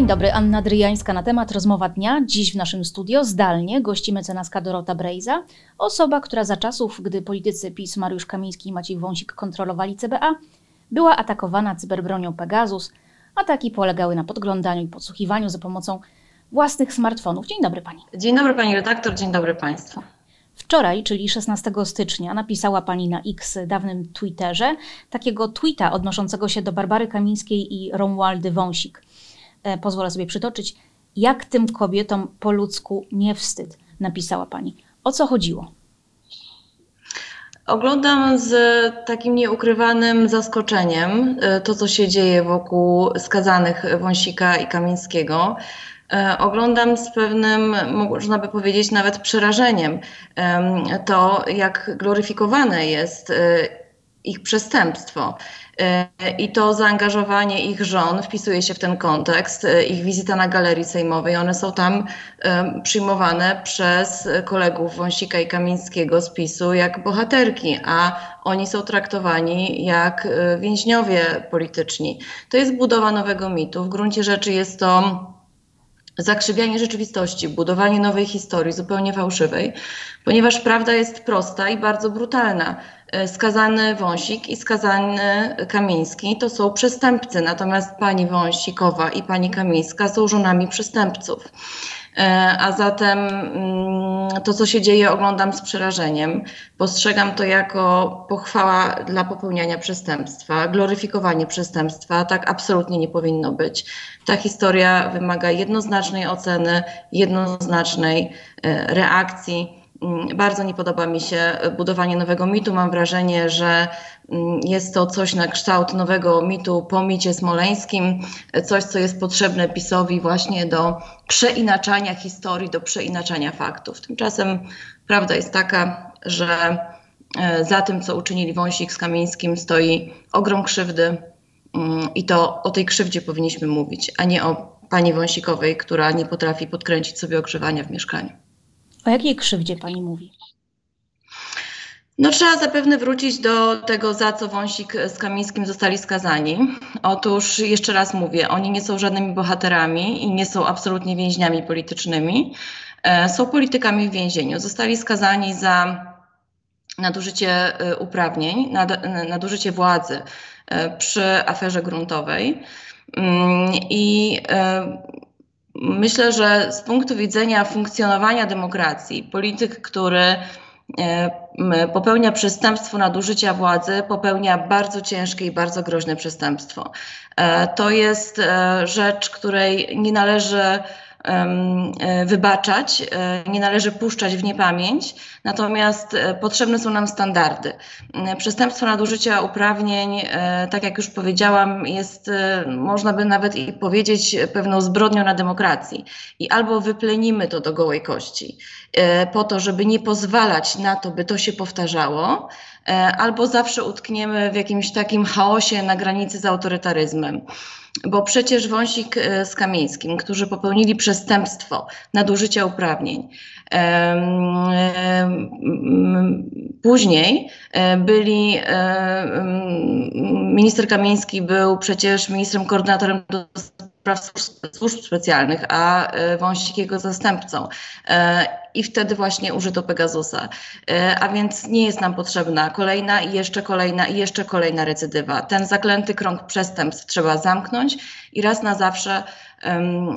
Dzień dobry, Anna Dryjańska na temat rozmowa dnia. Dziś w naszym studio zdalnie gości mecenaska Dorota Brejza, osoba, która za czasów, gdy politycy PiS Mariusz Kamiński i Maciej Wąsik kontrolowali CBA, była atakowana cyberbronią Pegasus. Ataki polegały na podglądaniu i podsłuchiwaniu za pomocą własnych smartfonów. Dzień dobry Pani. Dzień dobry Pani redaktor, dzień dobry Państwu. Wczoraj, czyli 16 stycznia, napisała Pani na X dawnym Twitterze takiego tweeta odnoszącego się do Barbary Kamińskiej i Romualdy Wąsik. E, pozwolę sobie przytoczyć. Jak tym kobietom po ludzku nie wstyd, napisała Pani. O co chodziło? Oglądam z takim nieukrywanym zaskoczeniem e, to, co się dzieje wokół skazanych Wąsika i Kamińskiego. E, oglądam z pewnym, można by powiedzieć, nawet przerażeniem to, jak gloryfikowane jest ich przestępstwo. I to zaangażowanie ich żon wpisuje się w ten kontekst, ich wizyta na galerii sejmowej. One są tam przyjmowane przez kolegów Wąsika i Kamińskiego z PiSu jak bohaterki, a oni są traktowani jak e, więźniowie polityczni. To jest budowa nowego mitu. W gruncie rzeczy jest to zakrzywianie rzeczywistości, budowanie nowej historii, zupełnie fałszywej, ponieważ prawda jest prosta i bardzo brutalna. E, skazany Wąsik i skazany Kamiński to są przestępcy, natomiast pani Wąsikowa i pani Kamińska są żonami przestępców. E, a zatem mm, to, co się dzieje, oglądam z przerażeniem. Postrzegam to jako pochwała dla popełniania przestępstwa, gloryfikowanie przestępstwa. Tak absolutnie nie powinno być. Ta historia wymaga jednoznacznej oceny, jednoznacznej e, reakcji bardzo nie podoba mi się budowanie nowego mitu. Mam wrażenie, że mm, jest to coś na kształt nowego mitu po micie smoleńskim, coś, co jest potrzebne PiSowi właśnie do przeinaczania historii, do przeinaczania faktów. Tymczasem prawda jest taka, że e, za tym, co uczynili Wąsik z Kamińskim, stoi ogrom krzywdy mm, i to o tej krzywdzie powinniśmy mówić, a nie o pani Wąsikowej, która nie potrafi podkręcić sobie ogrzewania w mieszkaniu. O jakiej krzywdzie pani mówi? No trzeba zapewne wrócić do tego, za co Wąsik z Kamińskim zostali skazani. Otóż jeszcze raz mówię, oni nie są żadnymi bohaterami i nie są absolutnie więźniami politycznymi. E, są politykami w więzieniu. Zostali skazani za nadużycie e, uprawnień, nadużycie władzy e, przy aferze gruntowej. Mm, I Myślę, że z punktu widzenia funkcjonowania demokracji, polityk, który e, popełnia przestępstwo nadużycia władzy, popełnia bardzo ciężkie i bardzo groźne przestępstwo. E, to jest e, rzecz, której nie należy wybaczać, e, nie należy puszczać w niepamięć, natomiast e, potrzebne są nam standardy. Przestępstwo nadużycia uprawnień, tak jak już powiedziałam, jest, można by nawet i powiedzieć, pewną zbrodnią na demokracji. I albo wyplenimy to do gołej kości, po to, żeby nie pozwalać na to, by to się powtarzało, albo zawsze utkniemy w jakimś takim chaosie na granicy z autorytaryzmem. Bo przecież Wąsik e, z Kamińskim, którzy popełnili przestępstwo nadużycia uprawnień, Później e, byli, e, minister Kamiński był przecież ministrem koordynatorem do spraw służb specjalnych, a e, Wąsik jego zastępcą. E, I wtedy właśnie użyto Pegasusa. E, a więc nie jest nam potrzebna kolejna i jeszcze kolejna i jeszcze kolejna recydywa. Ten zaklęty krąg przestępstw trzeba zamknąć i raz na zawsze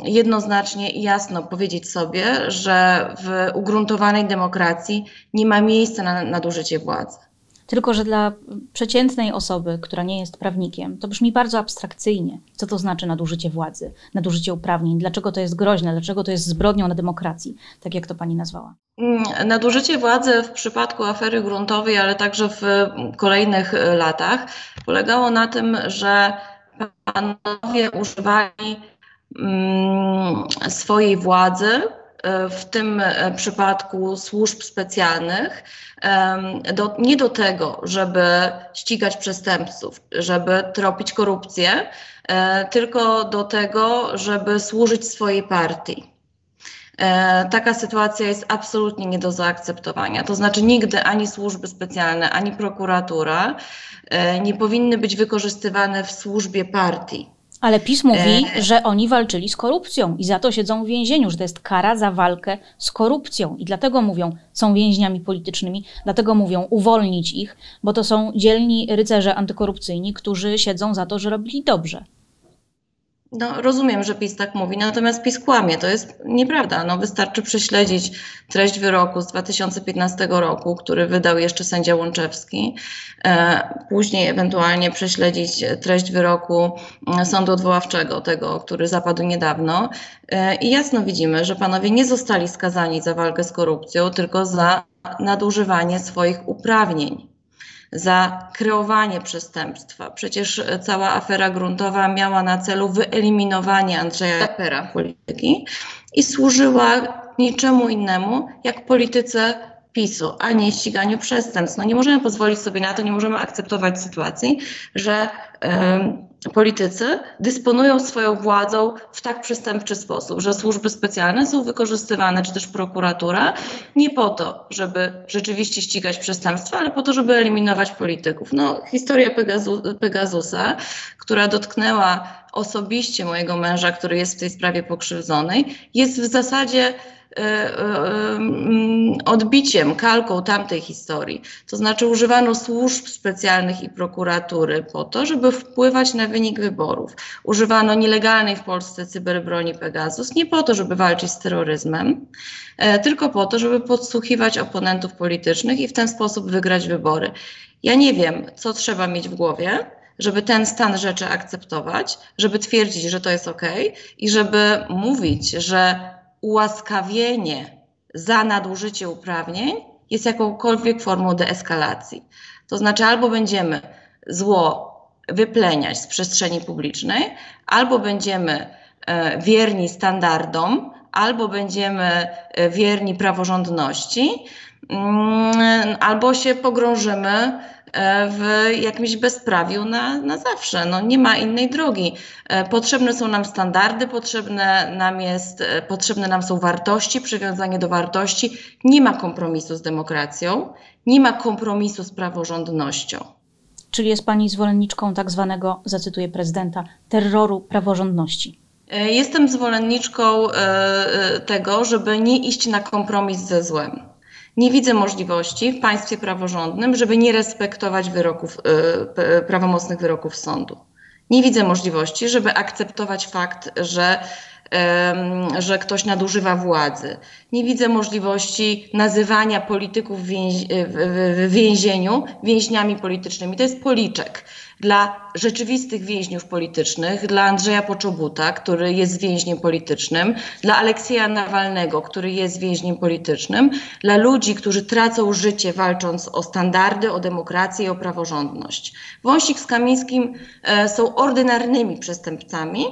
jednoznacznie i jasno powiedzieć sobie, że w ugruntowanej demokracji nie ma miejsca na nadużycie władzy. Tylko, że dla przeciętnej osoby, która nie jest prawnikiem, to brzmi bardzo abstrakcyjnie. Co to znaczy nadużycie władzy, nadużycie uprawnień? Dlaczego to jest groźne? Dlaczego to jest zbrodnią na demokracji, tak jak to pani nazwała? Mm, nadużycie władzy w przypadku afery gruntowej, ale także w kolejnych e, latach polegało na tym, że panowie używali mm, swojej władzy w tym e, przypadku służb specjalnych, do, nie do tego, żeby ścigać przestępców, żeby tropić korupcję, e, tylko do tego, żeby służyć swojej partii. E, taka sytuacja jest absolutnie nie do zaakceptowania. To znaczy, nigdy ani służby specjalne, ani prokuratura nie powinny być wykorzystywane w służbie partii. Ale PiS mówi, E, że oni walczyli z korupcją i za to siedzą w więzieniu, że to jest kara za walkę z korupcją. I dlatego mówią, są więźniami politycznymi, dlatego mówią uwolnić ich, bo to są dzielni rycerze antykorupcyjni, którzy siedzą za to, że robili dobrze. No, rozumiem, że PiS tak mówi, natomiast PiS kłamie. To jest nieprawda. No, wystarczy prześledzić treść wyroku z 2015 roku, który wydał jeszcze sędzia Łączewski. E, później ewentualnie prześledzić treść wyroku sądu odwoławczego, tego, który zapadł niedawno. E, I jasno widzimy, że panowie nie zostali skazani za walkę z korupcją, tylko za nadużywanie swoich uprawnień za kreowanie przestępstwa. Przecież cała afera gruntowa miała na celu wyeliminowanie Andrzeja Japera polityki i służyła niczemu innemu jak polityce PiSu, a nie ściganiu przestępstw. No nie możemy pozwolić sobie na to, nie możemy akceptować sytuacji, że politycy dysponują swoją władzą w tak przestępczy sposób, że służby specjalne są wykorzystywane, czy też prokuratura, nie po to, żeby rzeczywiście ścigać przestępstwa, ale po to, żeby eliminować polityków. No, historia Pegazu, która dotknęła osobiście mojego męża, który jest w tej sprawie pokrzywdzony, jest w zasadzie odbiciem, kalką tamtej historii. To znaczy używano służb specjalnych i prokuratury po to, żeby wpływać na wynik wyborów. Używano nielegalnej w Polsce cyberbroni Pegasus nie po to, żeby walczyć z terroryzmem, e, tylko po to, żeby podsłuchiwać oponentów politycznych i w ten sposób wygrać wybory. Ja nie wiem, co trzeba mieć w głowie, żeby ten stan rzeczy akceptować, żeby twierdzić, że to jest ok i żeby mówić, że ułaskawienie za nadużycie uprawnień jest jakąkolwiek formą deeskalacji. To znaczy, albo będziemy zło wypleniać z przestrzeni publicznej, albo będziemy e, wierni standardom, albo będziemy e, wierni praworządności, mm, albo się pogrążymy w jakimś bezprawiu na, na zawsze. No, nie ma innej drogi. E, potrzebne są nam standardy, potrzebne nam, jest, e, potrzebne nam są wartości, przywiązanie do wartości. Nie ma kompromisu z demokracją, nie ma kompromisu z praworządnością. Czyli jest Pani zwolenniczką tak zwanego, zacytuję prezydenta, terroru praworządności. Jestem zwolenniczką tego, żeby nie iść na kompromis ze złem. Nie widzę możliwości w państwie praworządnym, żeby nie respektować wyroków, y, prawomocnych wyroków sądu. Nie widzę możliwości, żeby akceptować fakt, że że ktoś nadużywa władzy. Nie widzę możliwości nazywania polityków w więzieniu więźniami politycznymi. To jest policzek dla rzeczywistych więźniów politycznych, dla Andrzeja Poczobuta, który jest więźniem politycznym, dla Aleksieja Nawalnego, który jest więźniem politycznym, dla ludzi, którzy tracą życie walcząc o standardy, o demokrację i o praworządność. Wąsik z Kamińskim e, są ordynarnymi przestępcami,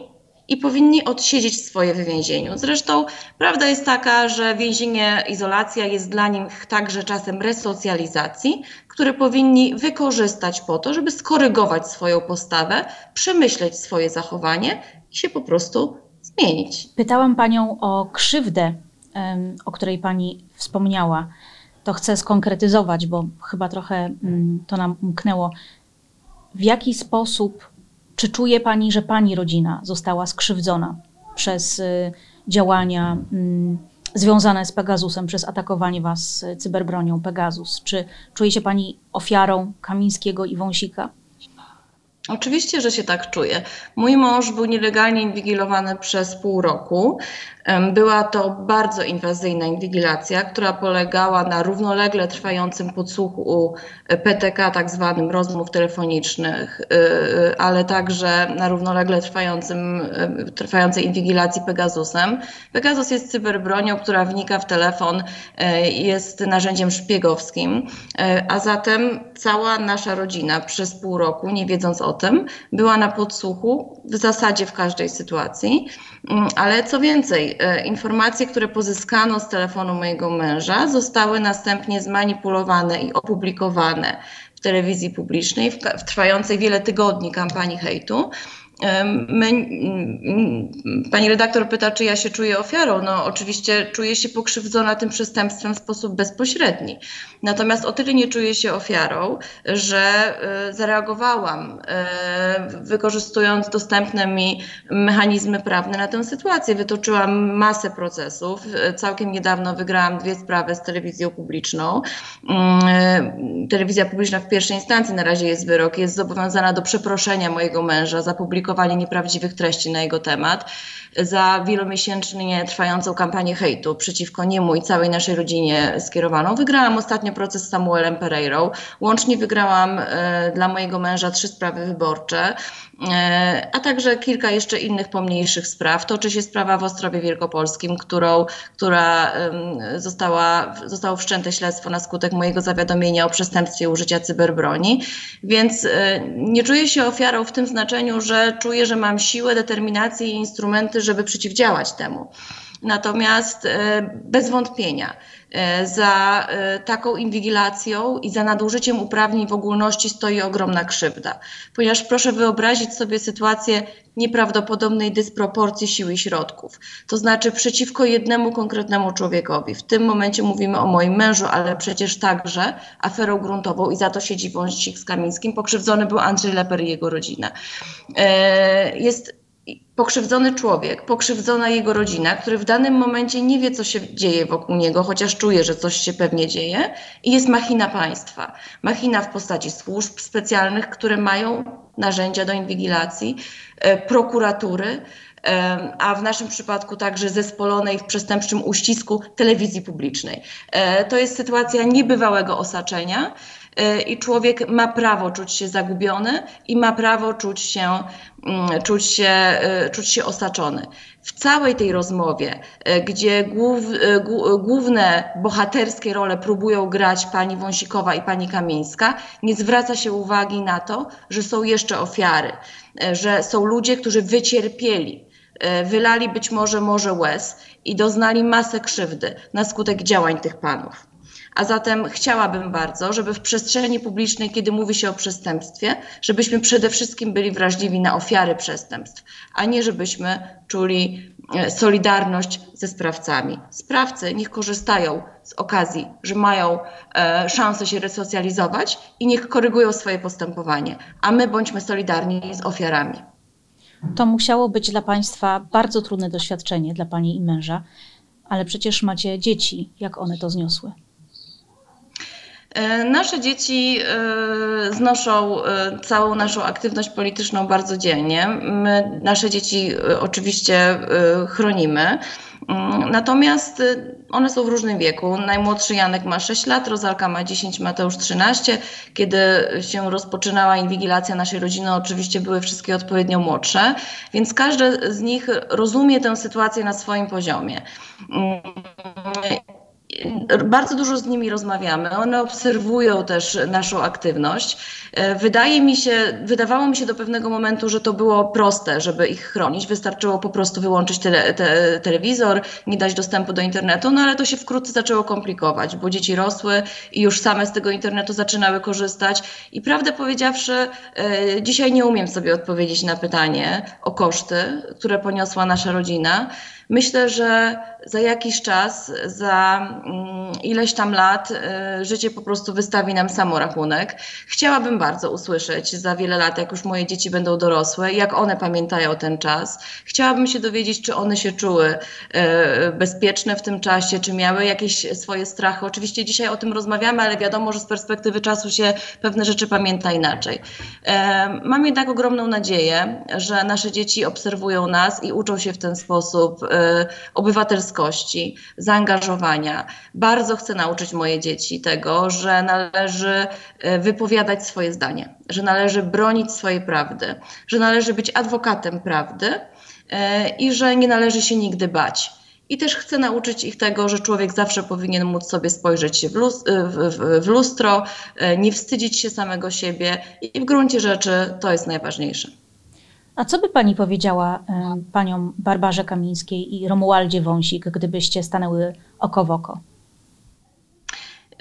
i powinni odsiedzieć swoje w więzieniu. Zresztą prawda jest taka, że więzienie, izolacja jest dla nich także czasem resocjalizacji, które powinni wykorzystać po to, żeby skorygować swoją postawę, przemyśleć swoje zachowanie i się po prostu zmienić. Pytałam Panią o krzywdę, o której Pani wspomniała. To chcę skonkretyzować, bo chyba trochę mm, to nam umknęło. W jaki sposób czy czuje Pani, że Pani rodzina została skrzywdzona przez y, działania mm, związane z Pegasusem, przez atakowanie Was cyberbronią Pegasus? Czy czuje się Pani ofiarą Kamińskiego i Wąsika? Oczywiście, że się tak czuję. Mój mąż był nielegalnie inwigilowany przez pół roku. Była to bardzo inwazyjna inwigilacja, która polegała na równolegle trwającym podsłuchu PTK, tak zwanym rozmów telefonicznych, y, y, ale także na równolegle trwającym, y, trwającej inwigilacji Pegasusem. Pegasus jest cyberbronią, która wnika w telefon, jest narzędziem szpiegowskim, a zatem cała nasza rodzina przez pół roku, nie wiedząc o tym, była na podsłuchu w zasadzie w każdej sytuacji. Mm, ale co więcej, e, informacje, które pozyskano z telefonu mojego męża, zostały następnie zmanipulowane i opublikowane w telewizji publicznej w, w trwającej wiele tygodni kampanii hejtu. My, pani redaktor pyta, czy ja się czuję ofiarą. No, oczywiście czuję się pokrzywdzona tym przestępstwem w sposób bezpośredni. Natomiast o tyle nie czuję się ofiarą, że e, zareagowałam, e, wykorzystując dostępne mi mechanizmy prawne na tę sytuację. Wytoczyłam masę procesów. Całkiem niedawno wygrałam dwie sprawy z telewizją publiczną. Mm, telewizja publiczna w pierwszej instancji na razie jest wyrok, jest zobowiązana do przeproszenia mojego męża za publikację publikowanie nieprawdziwych treści na jego temat, za wielomiesięcznie trwającą kampanię hejtu przeciwko niemu i całej naszej rodzinie skierowaną. Wygrałam ostatnio proces z Samuelem Pereirą. Łącznie wygrałam e, dla mojego męża trzy sprawy wyborcze. E, a także kilka jeszcze innych pomniejszych spraw. Toczy się sprawa w Ostrowie Wielkopolskim, którą, która została, zostało wszczęte śledztwo na skutek mojego zawiadomienia o przestępstwie użycia cyberbroni. Więc e, nie czuję się ofiarą w tym znaczeniu, że czuję, że mam siłę, determinację i instrumenty, żeby przeciwdziałać temu. Natomiast e, bez wątpienia za e, taką inwigilacją i za nadużyciem uprawnień w ogólności stoi ogromna krzywda. Ponieważ proszę wyobrazić sobie sytuację nieprawdopodobnej dysproporcji sił i środków. To znaczy przeciwko jednemu konkretnemu człowiekowi. W tym momencie mówimy o moim mężu, ale przecież także aferą gruntową i za to siedzi wąsik z Kamińskim. Pokrzywdzony był Andrzej Leper i jego rodzina. Jest pokrzywdzony człowiek, pokrzywdzona jego rodzina, który w danym momencie nie wie, co się dzieje wokół niego, chociaż czuje, że coś się pewnie dzieje, i jest machina państwa. Machina w postaci służb specjalnych, które mają narzędzia do inwigilacji, e, prokuratury, e, a w naszym przypadku także zespolonej w przestępczym uścisku telewizji publicznej. E, to jest sytuacja niebywałego osaczenia i człowiek ma prawo czuć się zagubiony i ma prawo czuć się, mm, czuć się, y, czuć się osaczony. W całej tej rozmowie, y, gdzie głów, główne bohaterskie role próbują grać pani Wąsikowa i pani Kamińska, nie zwraca się uwagi na to, że są jeszcze ofiary, że są ludzie, którzy wycierpieli wylali być może morze łez i doznali masę krzywdy na skutek działań tych panów. A zatem chciałabym bardzo, żeby w przestrzeni publicznej, kiedy mówi się o przestępstwie, żebyśmy przede wszystkim byli wrażliwi na ofiary przestępstw, a nie żebyśmy czuli e, solidarność ze sprawcami. Sprawcy niech korzystają z okazji, że mają e, szansę się resocjalizować i niech korygują swoje postępowanie, a my bądźmy solidarni z ofiarami. To musiało być dla Państwa bardzo trudne doświadczenie, dla Pani i męża, ale przecież macie dzieci. Jak one to zniosły? E, nasze dzieci e, znoszą e, całą naszą aktywność polityczną bardzo dzielnie. My nasze dzieci oczywiście chronimy. Mm, natomiast one są w różnym wieku. Najmłodszy Janek ma 6 lat, Rozalka ma 10, Mateusz 13. Kiedy się rozpoczynała inwigilacja naszej rodziny, oczywiście były wszystkie odpowiednio młodsze, więc każdy z nich rozumie tę sytuację na swoim poziomie. Bardzo dużo z nimi rozmawiamy. One obserwują też naszą aktywność. E, wydaje mi się, wydawało mi się do pewnego momentu, że to było proste, żeby ich chronić. Wystarczyło po prostu wyłączyć tele, te, telewizor, nie dać dostępu do internetu, no ale to się wkrótce zaczęło komplikować, bo dzieci rosły i już same z tego internetu zaczynały korzystać. I prawdę powiedziawszy, e, dzisiaj nie umiem sobie odpowiedzieć na pytanie o koszty, które poniosła nasza rodzina. Myślę, że za jakiś czas, za mm, ileś tam lat, y, życie po prostu wystawi nam samorachunek. Chciałabym bardzo usłyszeć za wiele lat, jak już moje dzieci będą dorosłe, jak one pamiętają ten czas. Chciałabym się dowiedzieć, czy one się czuły y, bezpieczne w tym czasie, czy miały jakieś swoje strachy. Oczywiście dzisiaj o tym rozmawiamy, ale wiadomo, że z perspektywy czasu się pewne rzeczy pamięta inaczej. Mam jednak ogromną nadzieję, że nasze dzieci obserwują nas i uczą się w ten sposób y, obywatelskości, zaangażowania. Bardzo chcę nauczyć moje dzieci tego, że należy e, wypowiadać swoje zdanie, że należy bronić swojej prawdy, że należy być adwokatem prawdy e, i że nie należy się nigdy bać. I też chcę nauczyć ich tego, że człowiek zawsze powinien móc sobie spojrzeć się w, lustro, e, nie wstydzić się samego siebie i w gruncie rzeczy to jest najważniejsze. A co by pani powiedziała paniom Barbarze Kamińskiej i Romualdzie Wąsik, gdybyście stanęły oko w oko?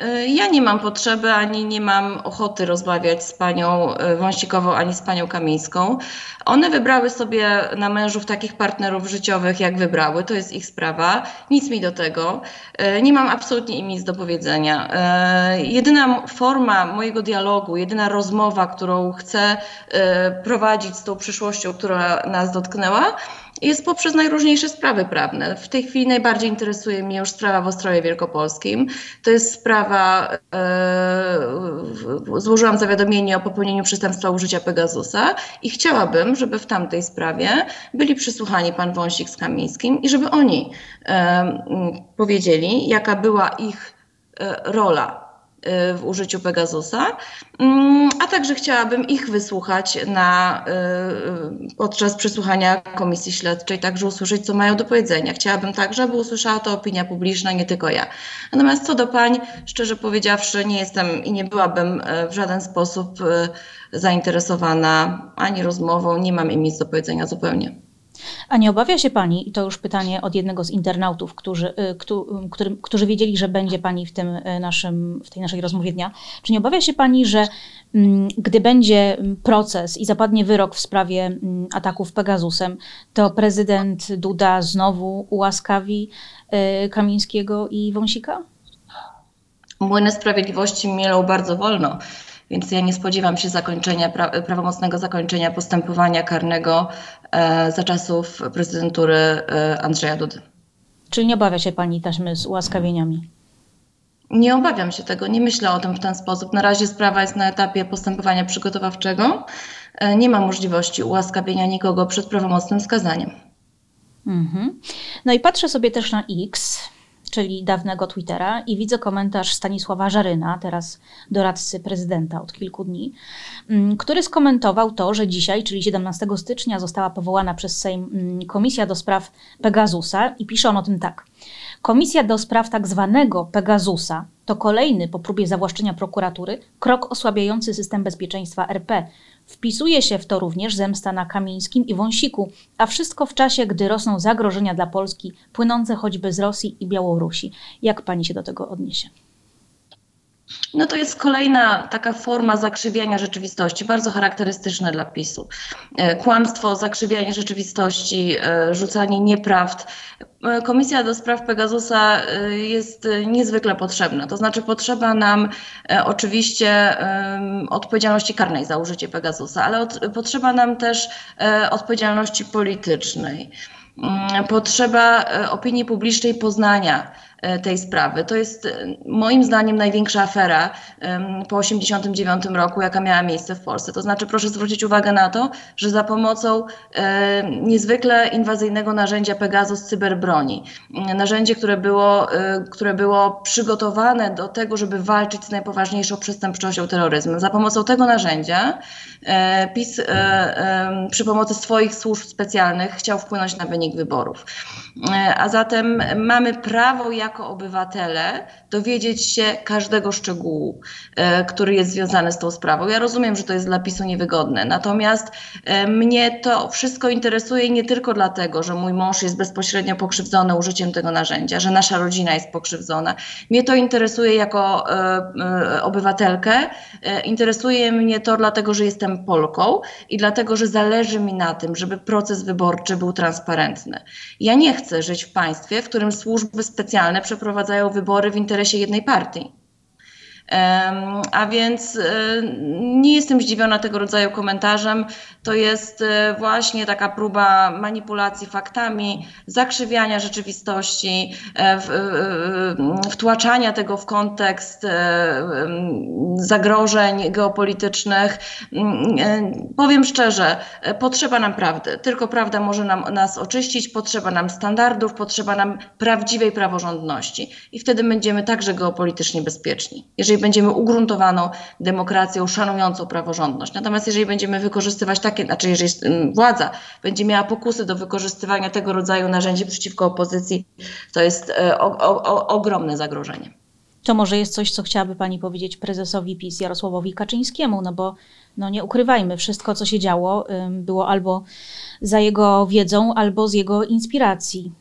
Y, ja nie mam potrzeby ani nie mam ochoty rozmawiać z panią y, Wąsikową ani z panią Kamińską. One wybrały sobie na mężów takich partnerów życiowych, jak wybrały. To jest ich sprawa. Nic mi do tego. Y, nie mam absolutnie im nic do powiedzenia. Jedyna forma mojego dialogu, jedyna rozmowa, którą chcę prowadzić z tą przyszłością, która nas dotknęła, jest poprzez najróżniejsze sprawy prawne. W tej chwili najbardziej interesuje mnie już sprawa w Ostrowie Wielkopolskim. To jest sprawa, e, złożyłam zawiadomienie o popełnieniu przestępstwa użycia Pegasusa i chciałabym, żeby w tamtej sprawie byli przysłuchani pan Wąsik z Kamińskim i żeby oni e, powiedzieli, jaka była ich e, rola w użyciu Pegasusa, mm, a także chciałabym ich wysłuchać na, y, podczas przesłuchania komisji śledczej, także usłyszeć, co mają do powiedzenia. Chciałabym także, aby usłyszała to opinia publiczna, nie tylko ja. Natomiast co do pań, szczerze powiedziawszy, nie jestem i nie byłabym y, w żaden sposób zainteresowana ani rozmową, nie mam im nic do powiedzenia zupełnie. A nie obawia się Pani, i to już pytanie od jednego z internautów, którzy, y, którzy, którzy wiedzieli, że będzie Pani w, tym y, naszym, w tej naszej rozmowie dnia, czy nie obawia się Pani, że mm, gdy będzie proces i zapadnie wyrok w sprawie mm, ataków Pegasusem, to prezydent Duda znowu ułaskawi y, Kamińskiego i Wąsika? Młyny sprawiedliwości mielą bardzo wolno. Więc ja nie spodziewam się zakończenia, pra, prawomocnego zakończenia postępowania karnego za czasów prezydentury e, Andrzeja Dudy. Czyli nie obawia się Pani taśmy z ułaskawieniami? Nie obawiam się tego, nie myślę o tym w ten sposób. Na razie sprawa jest na etapie postępowania przygotowawczego. E, nie ma możliwości ułaskawienia nikogo przed prawomocnym skazaniem. Mhm. No i patrzę sobie też na X czyli dawnego Twittera, i widzę komentarz Stanisława Żaryna, teraz doradcy prezydenta od kilku dni, mm, który skomentował to, że dzisiaj, czyli 17 stycznia, została powołana przez Sejm mm, Komisja do spraw Pegasusa i pisze on o tym tak. Komisja do spraw tak zwanego Pegasusa to kolejny po próbie zawłaszczenia prokuratury krok osłabiający system bezpieczeństwa RP, Wpisuje się w to również zemsta na Kamińskim i Wąsiku, a wszystko w czasie, gdy rosną zagrożenia dla Polski, płynące choćby z Rosji i Białorusi. Jak pani się do tego odniesie? No to jest kolejna taka forma zakrzywiania rzeczywistości, bardzo charakterystyczne dla PiSu. E, kłamstwo, zakrzywianie rzeczywistości, e, rzucanie nieprawd. E, Komisja do spraw Pegasusa jest niezwykle potrzebna. To znaczy potrzeba nam oczywiście odpowiedzialności karnej za użycie Pegasusa, ale od, potrzeba nam też odpowiedzialności politycznej. Mm, potrzeba opinii publicznej poznania tej sprawy. To jest e, moim zdaniem największa afera po 1989 roku, jaka miała miejsce w Polsce. To znaczy, proszę zwrócić uwagę na to, że za pomocą e, niezwykle inwazyjnego narzędzia Pegasus cyberbroni, narzędzie, które było, które było przygotowane do tego, żeby walczyć z najpoważniejszą przestępczością terroryzmu. Za pomocą tego narzędzia PiS przy pomocy swoich służb specjalnych chciał wpłynąć na wynik wyborów. A zatem mamy prawo jak jako obywatele dowiedzieć się każdego szczegółu, e, który jest związany z tą sprawą. Ja rozumiem, że to jest dla PiSu niewygodne, natomiast e, mnie to wszystko interesuje nie tylko dlatego, że mój mąż jest bezpośrednio pokrzywdzony użyciem tego narzędzia, że nasza rodzina jest pokrzywdzona. Mnie to interesuje jako e, obywatelkę. Interesuje mnie to dlatego, że jestem Polką i dlatego, że zależy mi na tym, żeby proces wyborczy był transparentny. Ja nie chcę żyć w państwie, w którym służby specjalne przeprowadzają wybory w interesie jednej partii. A więc e, nie jestem zdziwiona tego rodzaju komentarzem. To jest e, właśnie taka próba manipulacji faktami, zakrzywiania rzeczywistości, e, wtłaczania tego w kontekst zagrożeń geopolitycznych. Powiem szczerze, potrzeba nam prawdy. Tylko prawda może nam, nas oczyścić, potrzeba nam standardów, potrzeba nam prawdziwej praworządności. I wtedy będziemy także geopolitycznie bezpieczni. Jeżeli będziemy ugruntowaną demokracją, szanującą praworządność. Natomiast jeżeli będziemy wykorzystywać takie, znaczy jeżeli mm, władza będzie miała pokusy do wykorzystywania tego rodzaju narzędzi przeciwko opozycji, to jest e, o, o, ogromne zagrożenie. To może jest coś, co chciałaby Pani powiedzieć prezesowi PiS Jarosławowi Kaczyńskiemu, no bo no nie ukrywajmy, wszystko co się działo było albo za jego wiedzą, albo z jego inspiracji.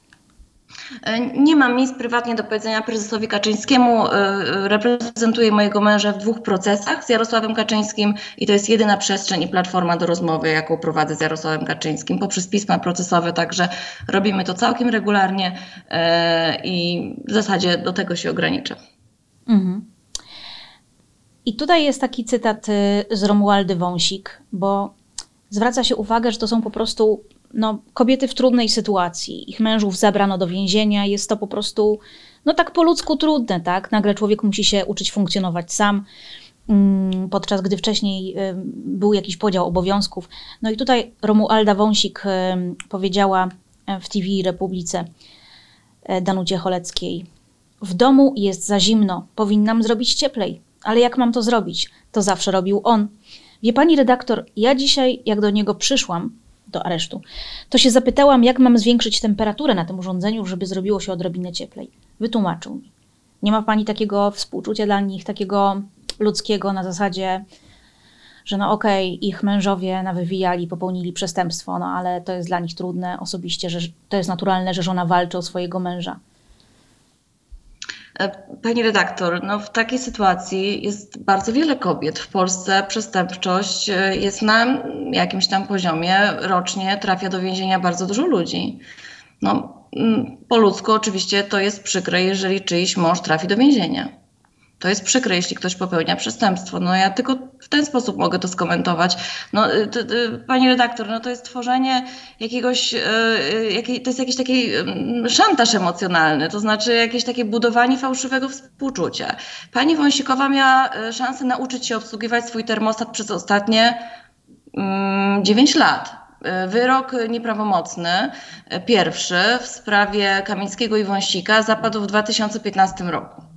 E, nie mam nic prywatnie do powiedzenia prezesowi Kaczyńskiemu. E, reprezentuję mojego męża w dwóch procesach z Jarosławem Kaczyńskim i to jest jedyna przestrzeń i platforma do rozmowy, jaką prowadzę z Jarosławem Kaczyńskim poprzez pisma procesowe, także robimy to całkiem regularnie e, i w zasadzie do tego się ograniczę. Mhm. I tutaj jest taki cytat y, z Romualdy Wąsik, bo zwraca się uwagę, że to są po prostu no, kobiety w trudnej sytuacji. Ich mężów zabrano do więzienia. Jest to po prostu no, tak po ludzku trudne, tak? Nagle człowiek musi się uczyć funkcjonować sam, mm, podczas gdy wcześniej y, był jakiś podział obowiązków. No i tutaj Romualda Wąsik y, powiedziała w TV Republice Danucie Choleckiej. W domu jest za zimno, powinnam zrobić cieplej. Ale jak mam to zrobić? To zawsze robił on. Wie pani redaktor, ja dzisiaj, jak do niego przyszłam, do aresztu, to się zapytałam, jak mam zwiększyć temperaturę na tym urządzeniu, żeby zrobiło się odrobinę cieplej. Wytłumaczył mi. Nie ma pani takiego współczucia dla nich, takiego ludzkiego na zasadzie, że no okej, okay, ich mężowie nawywijali, popełnili przestępstwo, no ale to jest dla nich trudne osobiście, że to jest naturalne, że żona walczy o swojego męża. E, pani redaktor, no w takiej sytuacji jest bardzo wiele kobiet. W Polsce przestępczość e, jest na jakimś tam poziomie. Rocznie trafia do więzienia bardzo dużo ludzi. No, po ludzku oczywiście to jest przykre, jeżeli czyjś mąż trafi do więzienia. To jest przykre, jeśli ktoś popełnia przestępstwo. No ja tylko w ten sposób mogę to skomentować. No, y, to, pani redaktor, no to jest tworzenie jakiegoś, y, y, to jest jakiś taki mm, szantaż emocjonalny, to znaczy jakieś takie budowanie fałszywego współczucia. Pani Wąsikowa miała szansę nauczyć się obsługiwać swój termostat przez ostatnie 9 mm, lat. Wyrok nieprawomocny, pierwszy w sprawie Kamińskiego i Wąsika zapadł w 2015 roku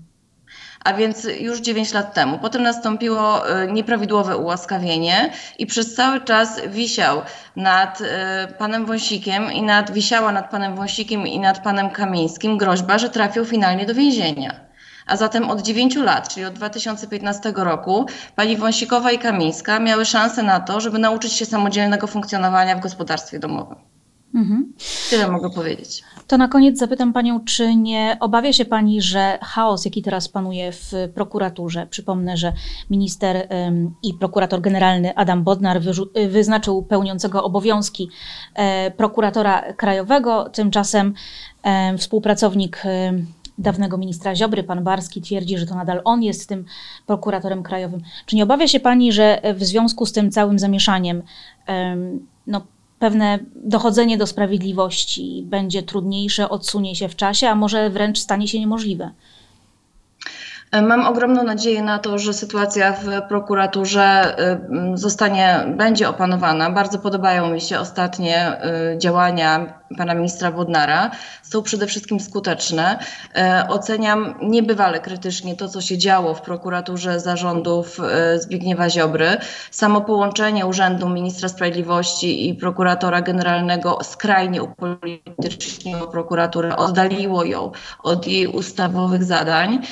a więc już 9 lat temu. Potem nastąpiło e, nieprawidłowe ułaskawienie i przez cały czas wisiał nad e, panem Wąsikiem i nad, wisiała nad panem Wąsikiem i nad panem Kamińskim groźba, że trafią finalnie do więzienia. A zatem od 9 lat, czyli od 2015 roku, pani Wąsikowa i Kamińska miały szansę na to, żeby nauczyć się samodzielnego funkcjonowania w gospodarstwie domowym. Mhm. Tyle mogę powiedzieć. To na koniec zapytam Panią, czy nie obawia się Pani, że chaos, jaki teraz panuje w prokuraturze, przypomnę, że minister ym, i prokurator generalny Adam Bodnar wyznaczył pełniącego obowiązki e, prokuratora krajowego, tymczasem e, współpracownik e, dawnego ministra Ziobry, pan Barski, twierdzi, że to nadal on jest tym prokuratorem krajowym. Czy nie obawia się Pani, że w związku z tym całym zamieszaniem no, pewne dochodzenie do sprawiedliwości będzie trudniejsze, odsunie się w czasie, a może wręcz stanie się niemożliwe. Mam ogromną nadzieję na to, że sytuacja w prokuraturze y, zostanie, będzie opanowana. Bardzo podobają mi się ostatnie y, działania pana ministra Wodnara. Są przede wszystkim skuteczne. Y, oceniam niebywale krytycznie to, co się działo w prokuraturze zarządów Zbigniewa Ziobry. Samo połączenie Urzędu Ministra Sprawiedliwości i prokuratora generalnego skrajnie upolityczniło prokuraturę, oddaliło ją od jej ustawowych zadań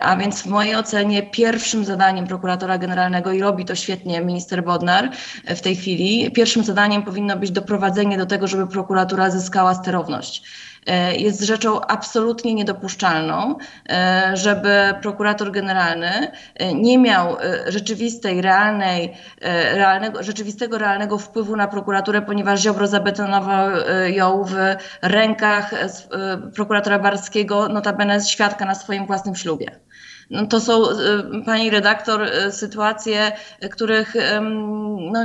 a więc w mojej ocenie pierwszym zadaniem prokuratora generalnego, i robi to świetnie minister Bodnar w tej chwili, pierwszym zadaniem powinno być doprowadzenie do tego, żeby prokuratura zyskała sterowność e, jest rzeczą absolutnie niedopuszczalną, e, żeby prokurator generalny e, nie miał rzeczywistej, realnej, realnego, rzeczywistego, realnego wpływu na prokuraturę, ponieważ Ziobro zabetonował ją w rękach prokuratora Barskiego, notabene świadka na swoim własnym ślubie. No to są, y, pani redaktor, y, sytuacje, których no,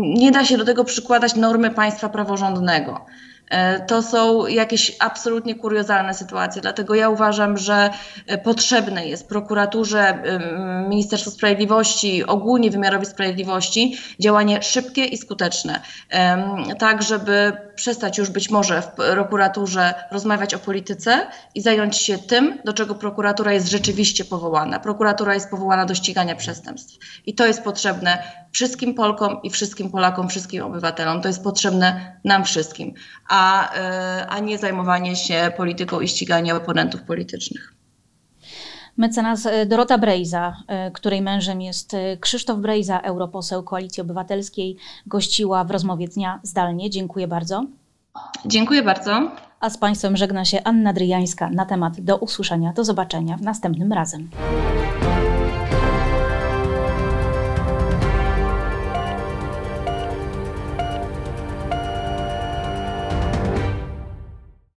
nie da się do tego przykładać normy państwa praworządnego. E, to są jakieś absolutnie kuriozalne sytuacje. Dlatego ja uważam, że e, potrzebne jest prokuraturze, Ministerstwu Sprawiedliwości, ogólnie wymiarowi sprawiedliwości działanie szybkie i skuteczne. Tak, żeby przestać już być może w prokuraturze rozmawiać o polityce i zająć się tym, do czego prokuratura jest rzeczywiście powołana. Prokuratura jest powołana do ścigania przestępstw. I to jest potrzebne wszystkim Polkom i wszystkim Polakom, wszystkim obywatelom. To jest potrzebne nam wszystkim, e, a nie zajmowanie się polityką i ściganie oponentów politycznych. Mecenas e, Dorota Brejza, e, której mężem jest Krzysztof Brejza, europoseł Koalicji Obywatelskiej, gościła w rozmowie dnia zdalnie. Dziękuję bardzo. Dziękuję bardzo. A z Państwem żegna się Anna Dryjańska na temat do usłyszenia. Do zobaczenia w następnym razem.